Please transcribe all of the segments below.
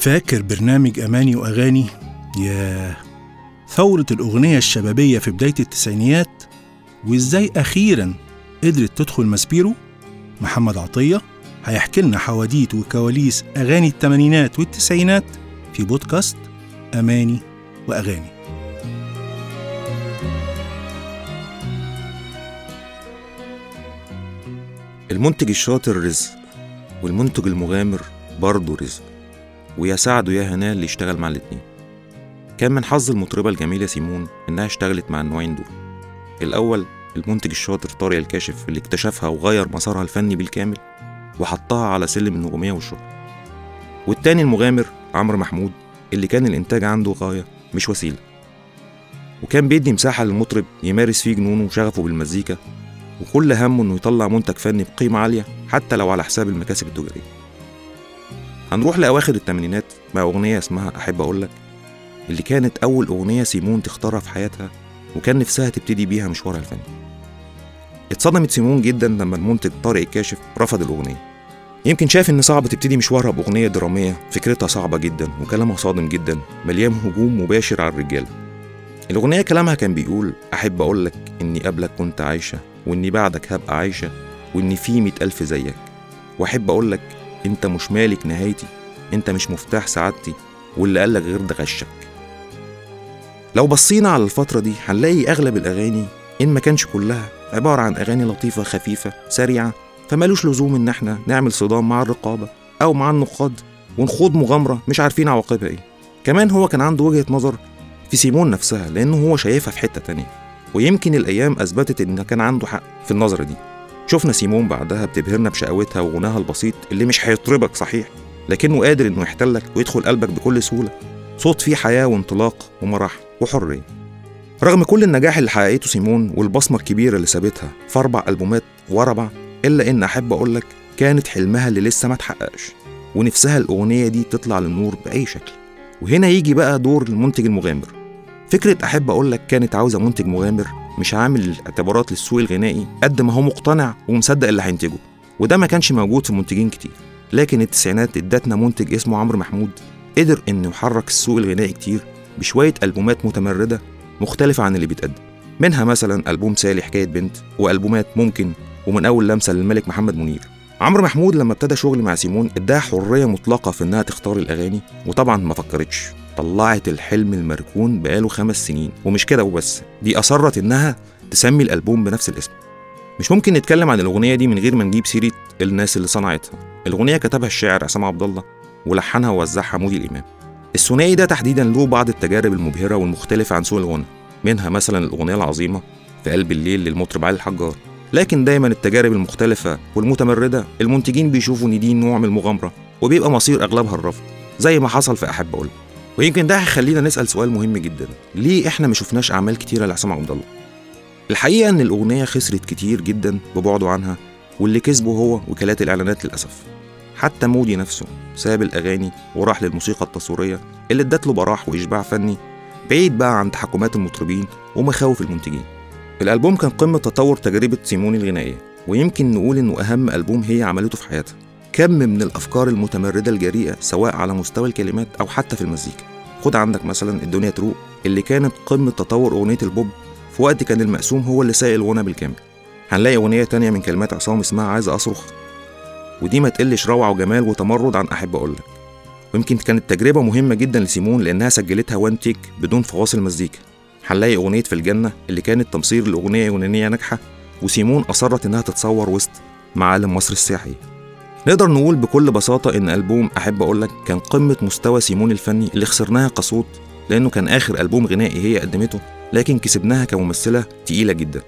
فاكر برنامج أماني وأغاني؟ ياه ثورة الأغنية الشبابية في بداية التسعينيات وإزاي أخيرا قدرت تدخل ماسبيرو؟ محمد عطية هيحكي لنا حواديت وكواليس أغاني الثمانينات والتسعينات في بودكاست أماني وأغاني. المنتج الشاطر رزق والمنتج المغامر برضه رزق. ويا سعده يا هناه اللي يشتغل مع الاتنين. كان من حظ المطربة الجميلة سيمون إنها اشتغلت مع النوعين دول. الأول المنتج الشاطر طارق الكاشف اللي اكتشفها وغير مسارها الفني بالكامل وحطها على سلم النجومية والشهرة والتاني المغامر عمرو محمود اللي كان الإنتاج عنده غاية مش وسيلة. وكان بيدي مساحة للمطرب يمارس فيه جنونه وشغفه بالمزيكا وكل همه إنه يطلع منتج فني بقيمة عالية حتى لو على حساب المكاسب التجارية. هنروح لأواخر التمانينات. مع أغنية اسمها أحب أقولك اللي كانت أول أغنية سيمون تختارها في حياتها وكان نفسها تبتدي بيها مشوارها الفني. اتصدمت سيمون جدا لما المنتج طارق الكاشف رفض الأغنية. يمكن شاف إن صعب تبتدي مشوارها بأغنية درامية فكرتها صعبة جدا وكلامها صادم جدا مليان هجوم مباشر على الرجالة الأغنية كلامها كان بيقول أحب أقولك إني قبلك كنت عايشة وإني بعدك هبقى عايشة وإن في مئة ألف زيك. وأحب أقولك أنت مش مالك نهايتي أنت مش مفتاح سعادتي واللي قالك غير ده غشك. لو بصينا على الفترة دي هنلاقي أغلب الأغاني إن ما كانش كلها عبارة عن أغاني لطيفة خفيفة سريعة فمالوش لزوم إن إحنا نعمل صدام مع الرقابة أو مع النقاد ونخوض مغامرة مش عارفين عواقبها إيه. كمان هو كان عنده وجهة نظر في سيمون نفسها لأنه هو شايفها في حتة تانية. ويمكن الأيام أثبتت إن كان عنده حق في النظرة دي. شفنا سيمون بعدها بتبهرنا بشقاوتها وغناها البسيط اللي مش هيطربك صحيح لكنه قادر إنه يحتلك ويدخل قلبك بكل سهولة. صوت فيه حياة وانطلاق ومرح وحرية. رغم كل النجاح اللي حققته سيمون والبصمة الكبيرة اللي سابتها في أربع ألبومات ورا بعض إلا إن أحب أقولك كانت حلمها اللي لسه ما اتحققش ونفسها الأغنية دي تطلع للنور بأي شكل. وهنا يجي بقى دور المنتج المغامر. فكرة أحب أقولك كانت عاوزة منتج مغامر مش عامل اعتبارات للسوق الغنائي قد ما هو مقتنع ومصدق اللي هينتجه. وده ما كانش موجود في منتجين كتير. لكن التسعينات ادتنا منتج اسمه عمرو محمود قدر انه يحرك السوق الغنائي كتير بشوية ألبومات متمردة مختلفة عن اللي بيتقدم منها مثلا ألبوم سالي حكاية بنت وألبومات ممكن ومن أول لمسة للملك محمد منير. عمرو محمود لما ابتدى شغل مع سيمون اداها حرية مطلقة في إنها تختار الأغاني وطبعا ما فكرتش. طلعت الحلم المركون بقاله خمس سنين. ومش كده وبس دي أصرت إنها تسمي الألبوم بنفس الاسم. مش ممكن نتكلم عن الأغنية دي من غير ما نجيب سيرة الناس اللي صنعتها. الأغنية كتبها الشاعر عصام عبد الله ولحنها ووزعها مودي الإمام. الثنائي ده تحديدا له بعض التجارب المبهرة والمختلفة عن سوق الغنى منها مثلا الأغنية العظيمة في قلب الليل للمطرب علي الحجار. لكن دايما التجارب المختلفة والمتمردة المنتجين بيشوفوا إن دي نوع من المغامرة وبيبقى مصير أغلبها الرفض زي ما حصل في أحب أقول. ويمكن ده هيخلينا نسأل سؤال مهم جدا ليه إحنا ما شفناش أعمال كتيرة لعصام عبد الله؟ الحقيقة إن الأغنية خسرت كتير جدا ببعده عنها واللي كسبه هو وكالات الإعلانات للأسف. حتى مودي نفسه ساب الأغاني وراح للموسيقى التصويرية اللي ادت له براح وإشباع فني بعيد بقى عن تحكمات المطربين ومخاوف المنتجين. الألبوم كان قمة تطور تجربة سيمون الغنائية ويمكن نقول إنه أهم ألبوم هي عملته في حياتها. كم من الأفكار المتمردة الجريئة سواء على مستوى الكلمات أو حتى في المزيكا. خد عندك مثلا الدنيا تروق اللي كانت قمة تطور أغنية البوب في وقت كان المقسوم هو اللي سايق الغنى بالكامل. هنلاقي أغنية تانية من كلمات عصام اسمها عايز أصرخ. ودي ما تقلش روعة وجمال وتمرد عن أحب أقولك ويمكن كانت تجربة مهمة جدا لسيمون لأنها سجلتها وان تيك بدون فواصل مزيكا. هنلاقي أغنية في الجنة اللي كانت تمصير لأغنية يونانية ناجحة وسيمون أصرت إنها تتصور وسط معالم مصر السياحية. نقدر نقول بكل بساطة إن ألبوم أحب أقولك كان قمة مستوى سيمون الفني اللي خسرناها كصوت لأنه كان آخر ألبوم غنائي هي قدمته لكن كسبناها كممثلة تقيلة جدا.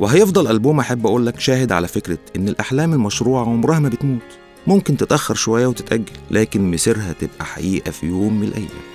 وهيفضل ألبوم أحب أقولك شاهد على فكرة إن الأحلام المشروعة عمرها ما بتموت. ممكن تتأخر شوية وتتأجل لكن مسيرها تبقى حقيقة في يوم من الأيام.